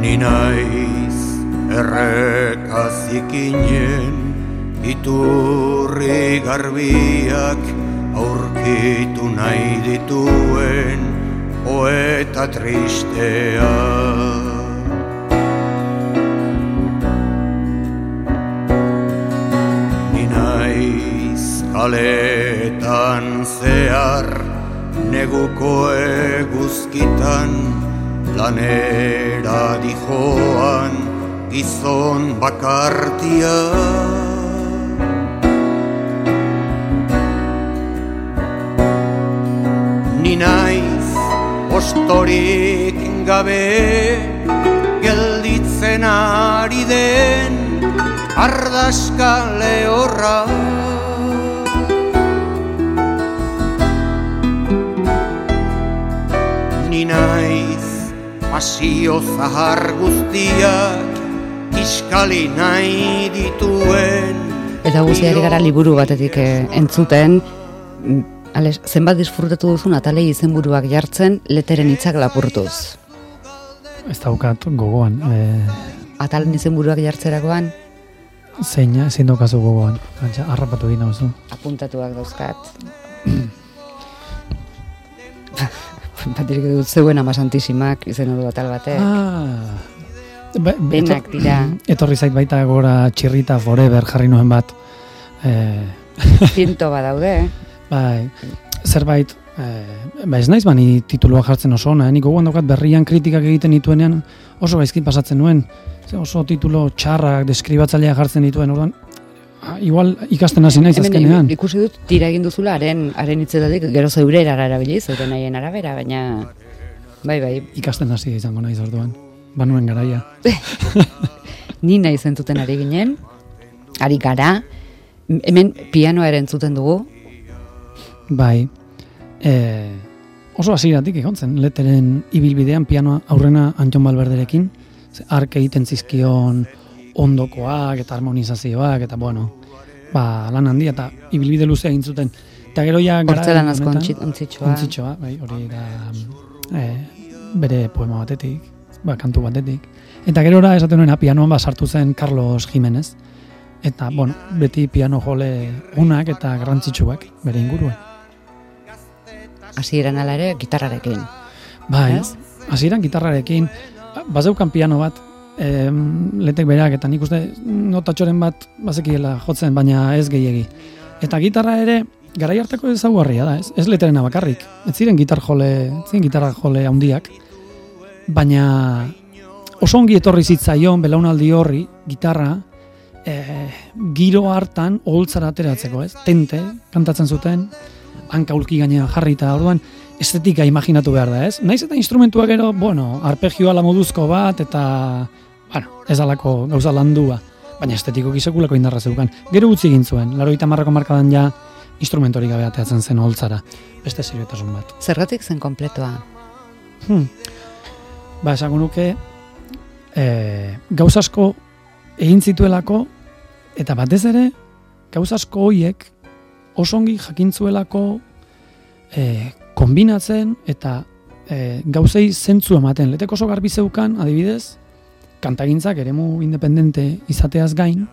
Ni naiz errekazikinen iturri garbiak aurkitu nahi dituen poeta tristea. Ni naiz kaletan zehar neguko eguzkitan lanera dijoan gizon bakartia. Ni naiz ostorik gabe gelditzen ari den ardaska lehorra. Ni naiz pasio zahar guztiak iskali nahi dituen Eta guztiari gara liburu batetik eh, entzuten, Ales, zenbat disfrutatu duzun atalei izenburuak jartzen leteren hitzak lapurtuz. Ez daukat gogoan, e, Atalen izenburuak jartzerakoan, zein, zein daukazu gogoan, Antxa, harrapatu egin nauzu. apuntatuak dauzkat. Batirik dut zeuen ama santisimak izen du atal batek. Ah, Ba- etor- dira. Etorri zait baita gora txirrita forever jarri nuen bat. E, Ziento badaude, bai, zerbait, e, ba ez naiz bani titulua jartzen oso ona, eh? nik gogoan daukat berrian kritikak egiten dituenean oso gaizki pasatzen nuen. Ze oso titulo txarrak, deskribatzailea jartzen dituen, orduan, ah, igual ikasten hasi naiz azkenean. ikusi dut tira egin duzula haren haren hitzetatik gero zeure erara erabili zeure nahien arabera, baina bai bai, Ikasten hasi izango naiz orduan. Banuen garaia. ni nahi zentzuten ari ginen, ari gara, hemen pianoa ere entzuten dugu, Bai. E, oso hasieratik egon zen, leteren ibilbidean pianoa aurrena Anton Balberderekin, ark egiten zizkion ondokoak eta harmonizazioak eta bueno, ba, lan handia eta ibilbide luzea egin zuten. Eta gero ja gara portzelan asko ontzitxoa. ontzitxoa, bai, hori da e, bere poema batetik, ba, kantu batetik. Eta gerora esaten nuena pianoan ba, sartu zen Carlos Jimenez. Eta, bueno, beti piano jole unak eta garrantzitsuak bere inguruan. Hasieran ala ere gitarrarekin. Bai, hasieran gitarrarekin, ba- bazeukan piano bat, em, letek berak, eta nik uste notatxoren bat bazekiela jotzen, baina ez gehiegi. Eta gitarra ere, garai hartako ezaugarria da, ez? Ez leterena bakarrik. Ez ziren gitar jole, ez ziren gitarra jole handiak, baina oso ongi etorri zitzaion belaunaldi horri gitarra e, giro hartan oholtzara ateratzeko, ez? Tente kantatzen zuten, hanka ulki gainean jarrita, orduan estetika imaginatu behar da, ez? Naiz eta instrumentua gero, bueno, arpegioa la moduzko bat eta bueno, ez alako gauza landua, baina estetiko gisekulako indarra zeukan. Gero utzi egin zuen, laro marrako markadan ja instrumentorik gabe ateatzen zen holtzara. Beste seriotasun bat. Zergatik zen kompletoa. Hmm. Ba, esango nuke, e, gauzasko egin zituelako, eta batez ere, gauzasko hoiek osongi jakintzuelako e, kombinatzen eta e, gauzei zentzu ematen. Letek oso garbi zeukan, adibidez, kantagintzak eremu independente izateaz gain,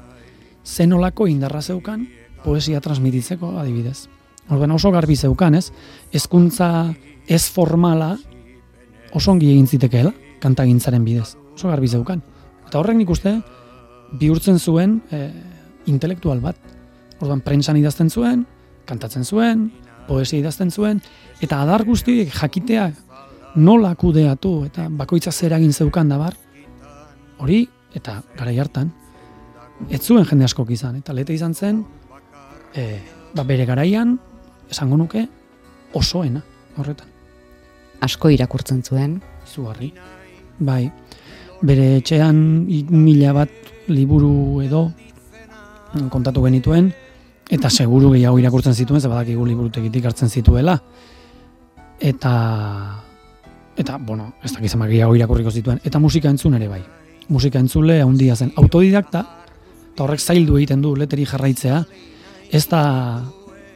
zenolako indarra zeukan poesia transmititzeko adibidez. Orduan oso garbi zeukan, ez? Hezkuntza ez formala oso ongi egin zitekeela kantagintzaren bidez. Oso garbi zeukan. Eta horrek nik uste bihurtzen zuen e, intelektual bat. Orduan, prentsan idazten zuen, kantatzen zuen, poesia idazten zuen, eta adar guztiek jakitea nola kudeatu eta bakoitza zer egin zeukan da bar, hori, eta gara hartan, ez zuen jende askok izan, eta lete izan zen, e, ba bere garaian, esango nuke, osoena horretan. Asko irakurtzen zuen. Izugarri. Bai, bere etxean mila bat liburu edo kontatu genituen, eta seguru gehiago irakurtzen zituen, ze badakigu liburutegitik hartzen zituela. Eta, eta, bueno, ez dakiz gehiago irakurriko zituen, eta musika entzun ere bai. Musika entzule handia zen. Autodidakta, eta horrek zaildu egiten du leteri jarraitzea, ez da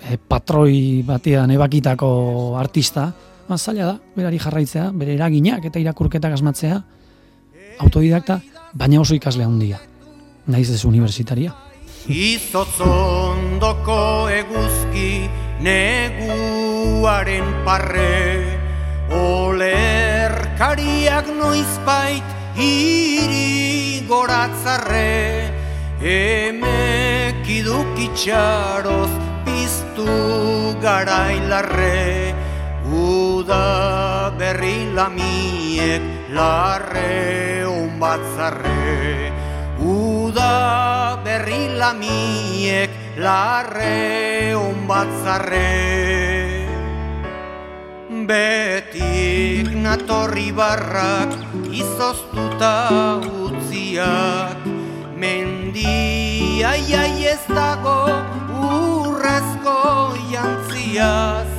e, patroi batean ebakitako artista, ba, zaila da, berari jarraitzea, bere eraginak eta irakurketak asmatzea, autodidakta, baina oso ikasle handia. Naiz ez universitaria. Izotzondoko eguzki neguaren parre. Olerkariak noizbait hiri goratzarre. Emek idukitxaroz piztu garailarre. Uda berri lamiek larre onbatzarre. Uda berri lamiek larre onbatzarre Betik natorri barrak izoztuta utziak. Mendia iai ez dago urrezko jantziaz.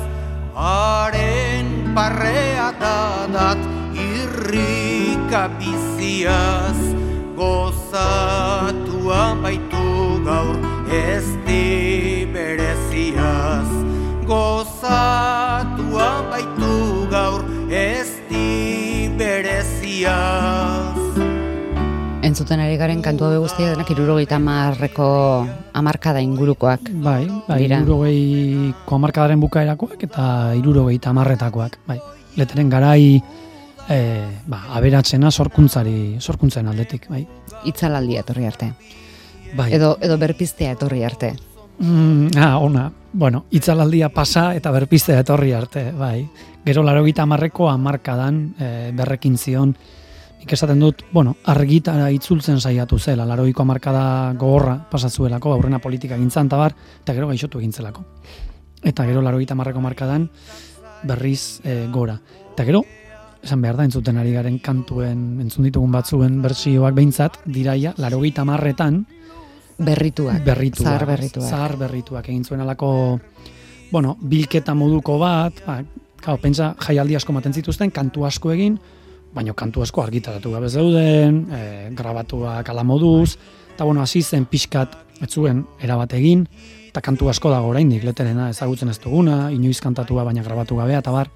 Haren parrea dadat irrika biziaz gozatua baitu gaur ez di bereziaz gozatua baitu gaur ez di bereziaz Entzuten ari garen kantu hau guztia denak irurogeita amarreko amarkada ingurukoak. Bai, bai irurogeiko amarkadaren bukaerakoak eta irurogeita amarretakoak. Bai, leteren garai e, ba, aberatzena sorkuntzari, sorkuntzen aldetik, bai. Itzalaldia etorri arte. Bai. Edo, edo berpiztea etorri arte. Mm, ah, ona. Bueno, itzalaldia pasa eta berpiztea etorri arte, bai. Gero laro gita amarreko amarkadan e, berrekin zion, nik esaten dut, bueno, argitara itzultzen saiatu zela, laro giko amarkada gogorra pasatzuelako, aurrena politika gintzan tabar, eta gero gaixotu egintzelako. Eta gero laro gita amarreko markadan berriz e, gora. Eta gero, esan behar da, entzuten ari garen kantuen, entzun ditugun batzuen bertsioak behintzat, diraia, laro marretan, berrituak, berrituak, zahar berrituak. Zahar berrituak, egin zuen alako, bueno, bilketa moduko bat, ba, kao, pentsa jaialdi asko maten zituzten, kantu asko egin, baina kantu asko argitaratu gabe zeuden, e, grabatuak ala moduz, eta bueno, hasi zen pixkat, ez zuen, erabat egin, eta kantu asko dago oraindik leterena ezagutzen ez duguna, inoiz kantatua baina grabatu gabea, eta bar,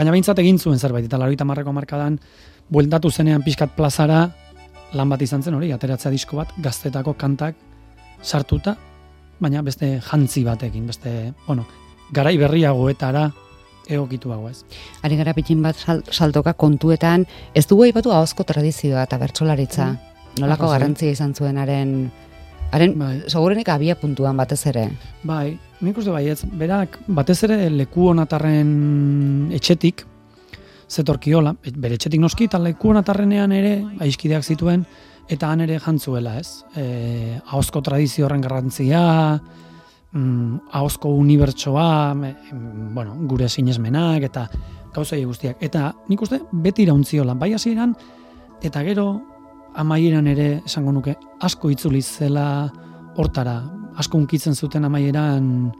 Baina behintzat egin zuen zerbait, eta laroita marreko markadan, bueltatu zenean pixkat plazara, lan bat izan zen hori, ateratzea disko bat, gaztetako kantak sartuta, baina beste jantzi batekin, beste, bueno, garai berriagoetara egokitu hau ez. Ari gara pitin bat saltoka kontuetan, ez dugu aipatu ahozko tradizioa eta bertsolaritza. Mm. Nolako garantzia izan zuenaren Haren, bai. segurenik abia puntuan batez ere. Bai, nik uste bai, ez, berak, batez ere leku honatarren etxetik, zetorkiola, bere etxetik noski, eta leku honatarrenean ere, aizkideak zituen, eta han ere jantzuela, ez? E, ahozko tradizio horren garrantzia, mm, ahozko unibertsoa, bueno, gure sinesmenak, eta gauzai guztiak. Eta nik uste, beti irauntziola, bai hasieran eta gero amaieran ere esango nuke asko itzuli zela hortara, asko unkitzen zuten amaieran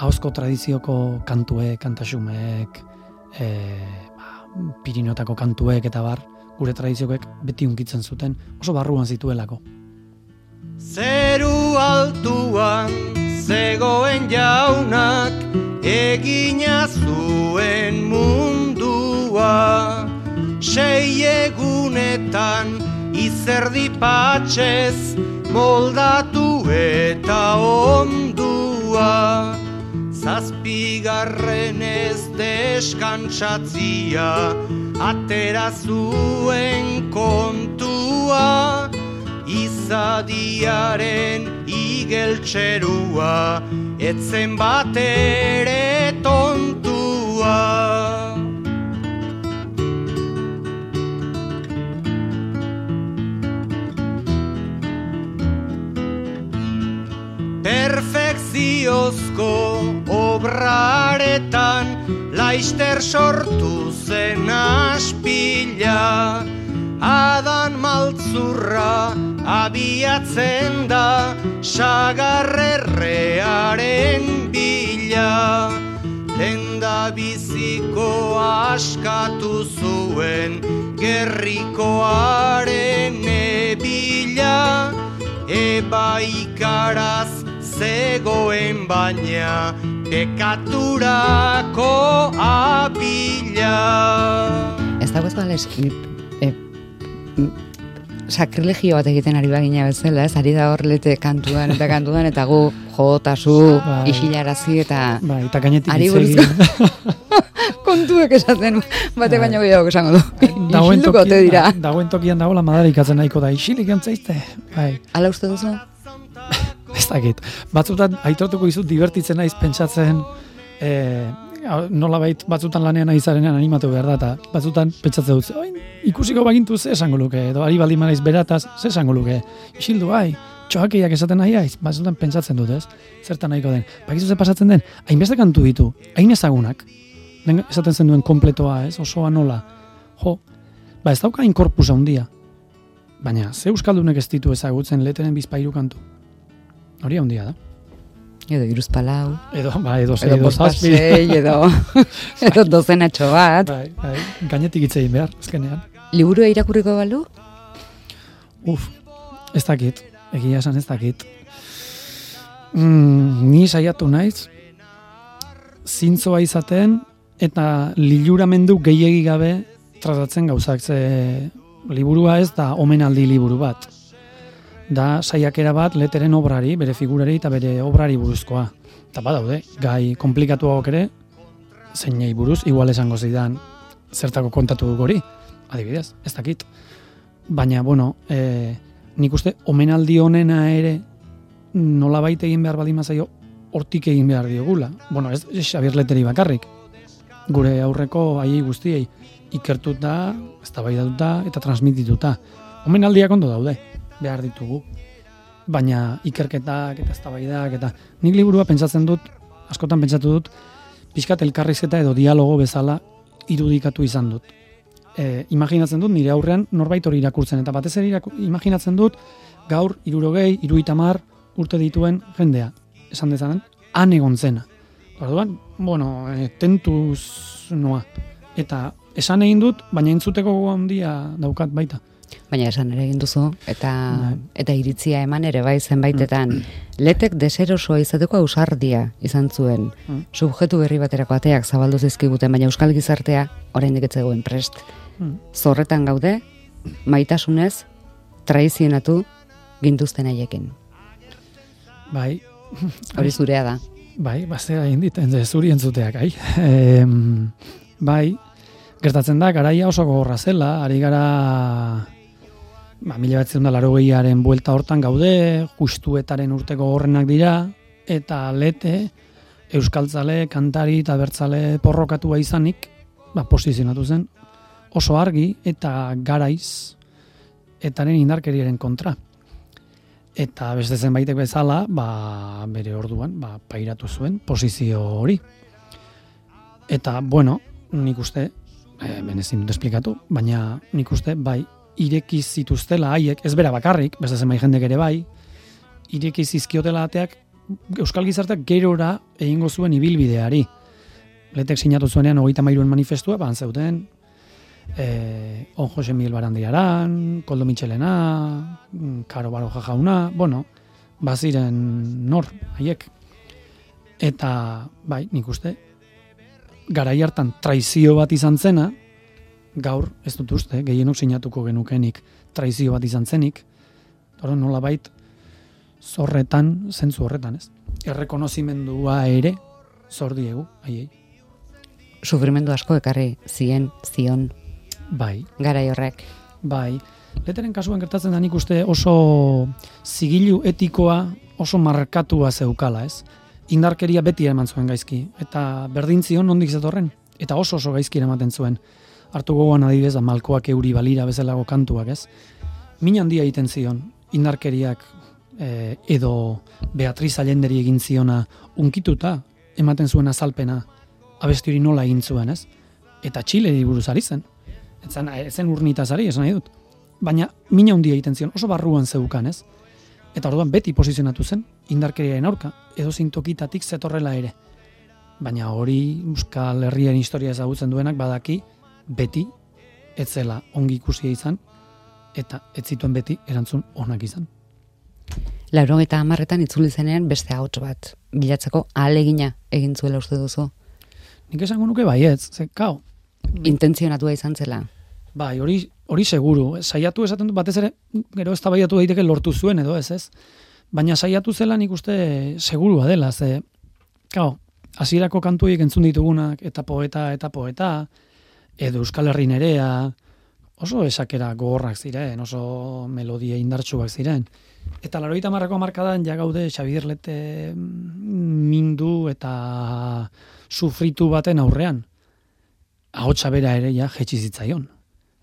ahozko tradizioko kantue, kantasumek, e, ba, pirinotako kantuek eta bar, gure tradizioek beti unkitzen zuten, oso barruan zituelako. Zeru altuan zegoen jaunak egina zuen mundua sei egunetan izerdi patxez moldatu eta ondua zazpigarren ez deskantsatzia atera zuen kontua izadiaren Miguel Txerua, etzen bat ere tontua. Perfekziozko obraretan Laister sortu zen aspila Adan maltzurra abiatzen da Sagarrerrearen bila. Lenda biziko askatu zuen Gerrikoaren ebila. Eba ikaraz zegoen baina Bekaturako abila Ez dago ez bales, e, sakrilegio bat egiten ari bagina bezala, ez ari da hor lete kantuan eta kantuan, eta gu jotasu Bai. isilarazi eta Bai, eta gainetik ari buruzko kontuek esaten bate Bai. baino gehiago esango du. Dagoen Isilduko tokian- dira. Dagoen tokian dagoela madarikatzen nahiko da, isilik entzaizte. Bai, Hala uste duzu? Ez dakit. Batzutan, aitortuko izut, divertitzen naiz pentsatzen, e, nola bait, batzutan lanean aizarenean animatu behar da, eta batzutan pentsatzen dut, oin, ikusiko bagintu ze esango luke, edo ari baldin manaiz berataz, ze esango luke, isildu bai, txoakeiak esaten nahi aiz, batzutan pentsatzen dut, ez? Zertan nahiko den. Bakizu ze pasatzen den, hainbeste kantu ditu, hain ezagunak, lehen esaten zen duen kompletoa, ez? Osoa nola. Jo, ba ez dauka inkorpus handia. Baina, ze euskaldunek ez ditu ezagutzen leteren bizpairu kantu. Hori handia da. Edo iruzpalau, Edo, ba, edo, edo edo zazpi. edo, edo dozenatxo bat. Bai, bai, gainetik hitz egin behar, azkenean. Liburua irakurriko balu? Uf, ez dakit, egia esan ez dakit. Mm, ni saiatu naiz, zintzoa izaten, eta liluramendu gehiegi gabe tratatzen gauzak, ze liburua ez da omenaldi liburu bat. Da saiakera bat leteren obrari, bere figurari eta bere obrari buruzkoa. Eta badaude, gai komplikatuagoak ere, zeinei buruz, igual esango zidan zertako kontatu hori, adibidez, ez dakit. Baina, bueno, e, nik uste omenaldi honena ere nola baita egin behar baldin mazaio hortik egin behar diogula. Bueno, ez, ez Xabier Leteri bakarrik. Gure aurreko haiei guztiei ikertuta, eztabaidatuta eta transmitituta. Omenaldiak ondo daude, behar ditugu. Baina ikerketak eta eztabaidak eta nik liburua pentsatzen dut, askotan pentsatu dut, pixkat elkarrizketa edo dialogo bezala irudikatu izan dut. E, imaginatzen dut nire aurrean norbait hori irakurtzen eta batez ere imaginatzen dut gaur irurogei, iruitamar urte dituen jendea. Esan dezanen, han egon zena. Orduan, bueno, e, tentuz noa. Eta esan egin dut, baina entzuteko handia daukat baita. Baina esan ere egin duzu, eta, Bai. eta iritzia eman ere bai zenbaitetan. Letek deserosoa izateko ausardia izan zuen. Mm. Subjetu berri baterako ateak zabaldu zizkiguten, baina euskal gizartea oraindik ez zegoen prest. Mm. Zorretan gaude, maitasunez, traizionatu gintuzten haiekin. Bai, Hori zurea da. Bai, bazera egin dit, enze, zuri entzuteak, ai. Em, bai, gertatzen da, garaia oso gogorra zela, ari gara, ba, mila bat da laro buelta hortan gaude, justuetaren urteko gorrenak dira, eta lete, euskaltzale, kantari eta bertzale porrokatua izanik, ba, posizionatu zen, oso argi eta garaiz, etaren indarkeriaren kontra eta beste zenbaitek bezala, ba, bere orduan, ba, pairatu zuen posizio hori. Eta, bueno, nik uste, e, benezin dut esplikatu, baina nik uste, bai, ireki zituztela haiek, ez bera bakarrik, beste zenbait jendek ere bai, ireki zizkiotela ateak, Euskal Gizarteak gerora egingo zuen ibilbideari. Letek sinatu zuenean hogeita mairuen manifestua, ban zeuten, eh, on Jose Miguel Barandiaran, Koldo Michelena, mm, Karo Baroja jauna, bueno, baziren nor, haiek. Eta, bai, nik uste, garai hartan traizio bat izan zena, gaur, ez dut uste, gehienok sinatuko genukenik traizio bat izan zenik, Oro nola bait, zorretan, zentzu horretan, ez? Errekonozimendua ere, zor diegu, haiei. Sufrimendu asko ekarri zien, zion, Bai, garai horrek. Bai, leteren kasuan gertatzen da nik uste oso zigilu etikoa oso markatua zeukala, ez? Indarkeria beti eman zuen gaizki, eta berdin zion nondik zetorren, eta oso oso gaizki ematen zuen. Hartu gogoan adibidez, da malkoak euri balira bezalago kantuak, ez? Min handia egiten zion, indarkeriak eh, edo Beatriz Allenderi egin ziona unkituta, ematen zuen azalpena, abesti hori nola egin zuen, ez? Eta Txile buruz ari zen. Etzen, ezen urnitaz ari, esan nahi dut. Baina mina handia egiten zion, oso barruan zeukan, ez? Eta orduan beti posizionatu zen, indarkeriaren aurka, edo zintokitatik zetorrela ere. Baina hori Euskal Herriaren historia ezagutzen duenak badaki, beti, ez zela ongi ikusia izan, eta ez zituen beti erantzun onak izan. Lauro eta amarretan itzuli zenean beste ahots bat bilatzeko ahalegina egin zuela uste duzu. Nik esango nuke baietz, ze, kau, Intentzionatua izan zela. Bai, hori hori seguru. Saiatu esaten dut batez ere, gero ez baiatu daiteke lortu zuen edo ez, ez? Baina saiatu zela nik uste segurua dela, ze, kau, hasierako kantuik entzun ditugunak, eta poeta, eta poeta, edo Euskal Herri nerea, oso esakera gogorrak ziren, oso melodia indartsuak ziren. Eta laroita marrako markadan ja gaude Xabier Lete mindu eta sufritu baten aurrean. Ahotsa bera ere ja jetxi zitzaion.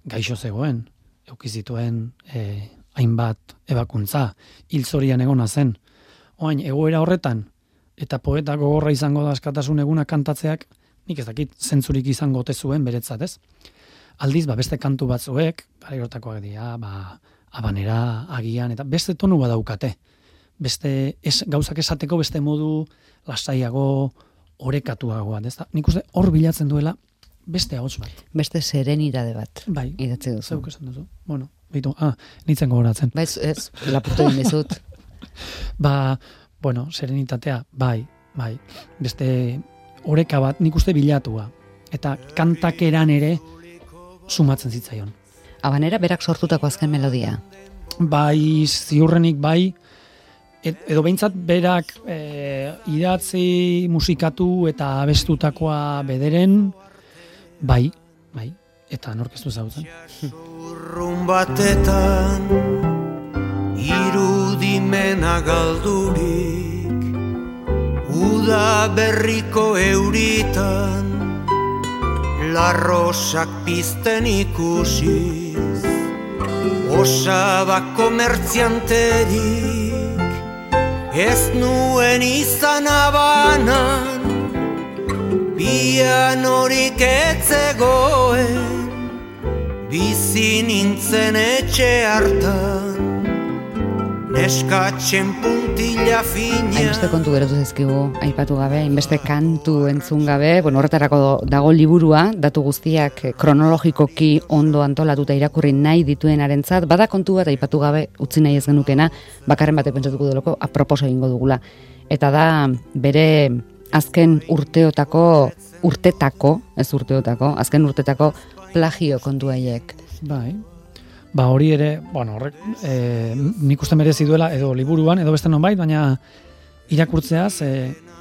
Gaixo zegoen, euki zituen eh, hainbat ebakuntza, hilzorian egona zen. Oain, egoera horretan, eta poeta gogorra izango da askatasun eguna kantatzeak, nik ez dakit zentzurik izango ote zuen beretzat, ez? Aldiz, ba, beste kantu batzuek, gara hortakoak dira, ba, abanera, agian, eta beste tonu badaukate. Beste, ez, gauzak esateko beste modu lasaiago, orekatuagoa, ez da? Nik uste hor bilatzen duela beste ahots bat. Beste serenidade bat. Bai, Idatzi duzu. zeuk esan duzu. Bueno, bitu, ah, nintzen gogoratzen. Bai, ez, lapurtu egin dizut. Ba, bueno, serenitatea, bai, bai. Beste oreka bat nik uste bilatua. Eta kantakeran ere sumatzen zitzaion. Abanera berak sortutako azken melodia. Bai, ziurrenik bai, et, edo behintzat berak e, idatzi musikatu eta abestutakoa bederen, bai, bai, eta norkeztu zautzen. Urrun batetan irudimena galdurik Uda berriko euritan Larrosak pizten ikusiz. Osabako mertzianterik Ez nuen izan abanan Pianorik etzegoen Bizi nintzen etxe hartan Neskatzen puntila fina Hainbeste kontu gerotu zaizkigu, aipatu gabe, hainbeste kantu entzun gabe, bueno, horretarako dago liburua, datu guztiak kronologikoki ondo antolatuta irakurri nahi dituenarentzat, bada kontu bat aipatu gabe utzi nahi ez genukena, bakarren batek pentsatuko deloko, aproposo egingo dugula. Eta da, bere azken urteotako, urtetako, ez urteotako, azken urtetako plagio kontu haiek. Bai. Ba hori ere, bueno, horrek, e, nik uste merezi duela, edo liburuan, edo beste nonbait, baina irakurtzeaz, e,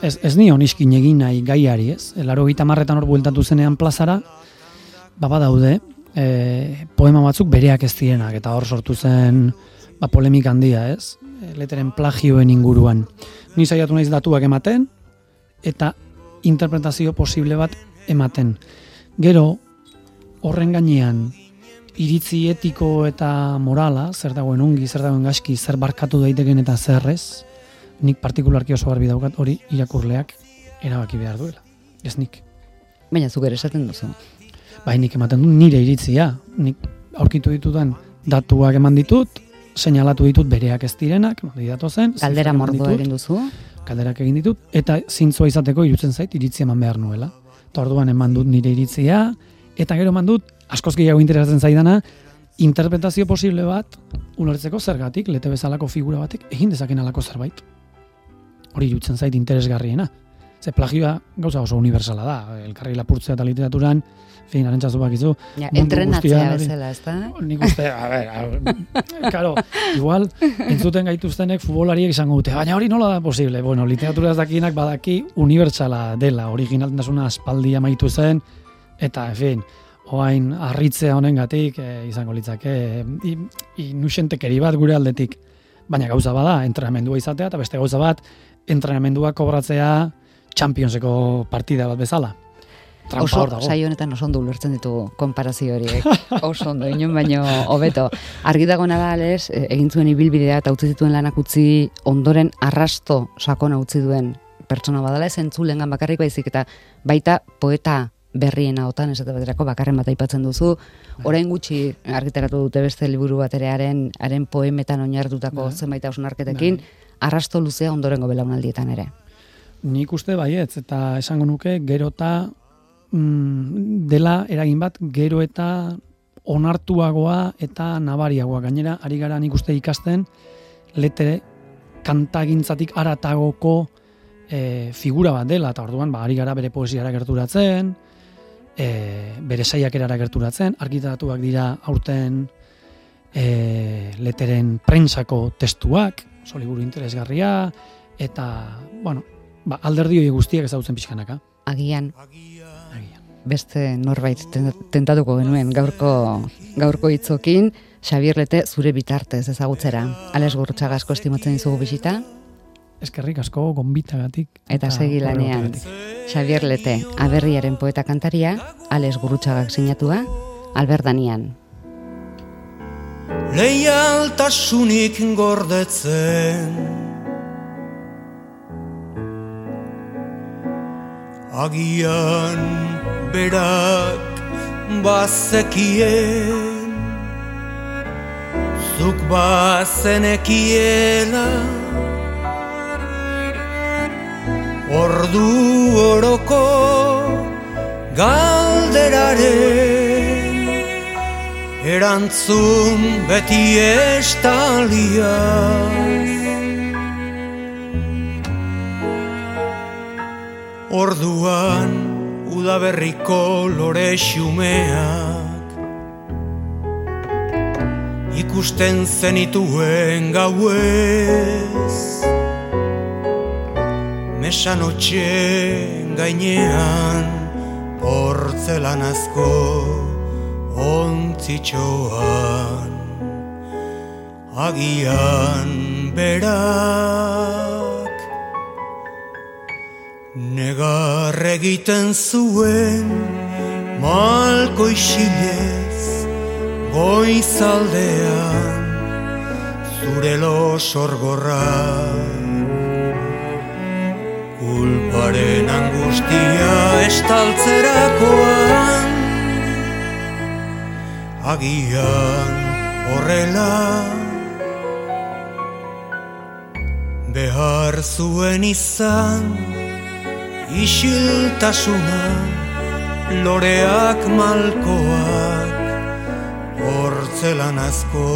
ez, ez nion iskin egin nahi gaiari, ez? Laro gita marretan hor bueltatu zenean plazara, ba badaude, e, poema batzuk bereak ez direnak, eta hor sortu zen, ba polemik handia, ez? Leteren plagioen inguruan. Ni saiatu naiz datuak ematen, eta interpretazio posible bat ematen. Gero, horren gainean, iritzi etiko eta morala, zer dagoen ongi, zer dagoen gaski, zer barkatu daiteken eta zerrez, nik partikularki oso garbi daukat hori irakurleak erabaki behar duela. Ez nik. Baina zuk ere esaten duzu. Bai, nik ematen du nire iritzia. Nik aurkitu ditudan datuak eman ditut, seinalatu ditut bereak ez direnak, nori datu zen. Kaldera zifrak eman mordo ditut, egin duzu. Kalderak egin ditut, eta zintzoa izateko irutzen zait iritzia eman behar nuela. Eta orduan eman dut nire iritzia, eta gero eman dut, askoz gehiago interesatzen zaidana, interpretazio posible bat, ulertzeko zergatik, lete bezalako figura batek, egin dezaken alako zerbait. Hori irutzen zait interesgarriena. Ze plagioa gauza oso universala da, elkarri lapurtzea eta literaturan, fin, arantzazu bakizu. Ja, entrenatzea bezala, ez da? Nik uste, a ber, a ber, claro, igual, entzuten gaituztenek futbolariek izango dute, baina hori nola da posible? Bueno, literatura ez dakinak badaki unibertsala dela, originaltasuna aspaldi amaitu zen, eta, en fin, oain harritzea honengatik e, izango litzake, e, inusentekeri bat gure aldetik. baina gauza bada entrenamendua izatea, eta beste gauza bat entrenamendua kobratzea Championseko partida bat bezala. Trampa Oso, hor dago. saio honetan oso ondo ulertzen ditugu konparazio horiek. oso ondo, inon baino hobeto. Argi dago da, les, eh, egin zuen ibilbidea eta utzi zituen lanak utzi ondoren arrasto sakona utzi duen pertsona badala ez entzulengan bakarrik baizik eta baita poeta berriena otan esate baterako bakarren bat aipatzen duzu. Orain gutxi argitaratu dute beste liburu bat ere haren, haren poemetan oinarritutako Bai. zenbait hausnarketekin, arrasto luzea ondorengo belaunaldietan ere. Nik uste baietz, eta esango nuke gero eta mm, dela eragin bat gero eta onartuagoa eta nabariagoa. Gainera, ari gara nik uste ikasten letere kantagintzatik aratagoko e, figura bat dela, eta orduan, ba, ari gara bere poesiara gerturatzen, e, bere saiakerara gerturatzen, argitaratuak dira aurten e, leteren prentsako testuak, oso liburu interesgarria, eta, bueno, ba, alderdi hori guztiak ezagutzen pixkanaka. Agian, Agian. beste norbait ten- tentatuko genuen gaurko gaurko hitzokin Xabier Lete zure bitartez ezagutzera. Ales Gurtxaga asko estimatzen dizugu bisita Eskerrik asko gonbitagatik. eta segi horre lanean. Xabier Lete, aberriaren poeta kantaria, Ales Gurutxagak sinatua, Albert Danian. leialtasunik gordetzen Agian berak bazekien Zuk bazenekiela Ordu oroko galderaren Erantzun beti estaliaz Orduan udaberriko lore xumeak Ikusten zenituen gauez Mesanotxe gainean Portzelanazko ontzitxoan. Agian berak Negar egiten zuen Malko isilez Goizaldean Zure losorgorra Kulparen angustia estaltzerakoan Agian horrela Behar zuen izan Isiltasuna Loreak malkoak Portzelanazko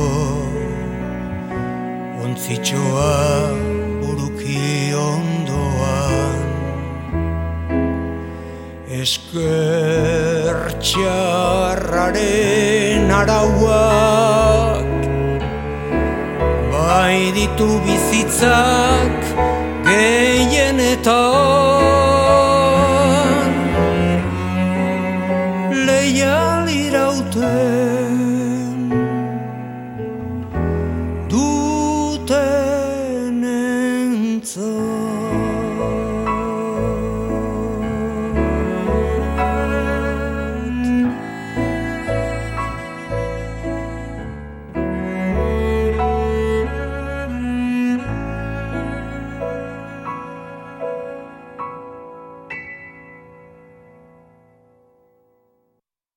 Ontzitxoa. buruki Esker txarraren arauak Bai ditu bizitzak gehienetan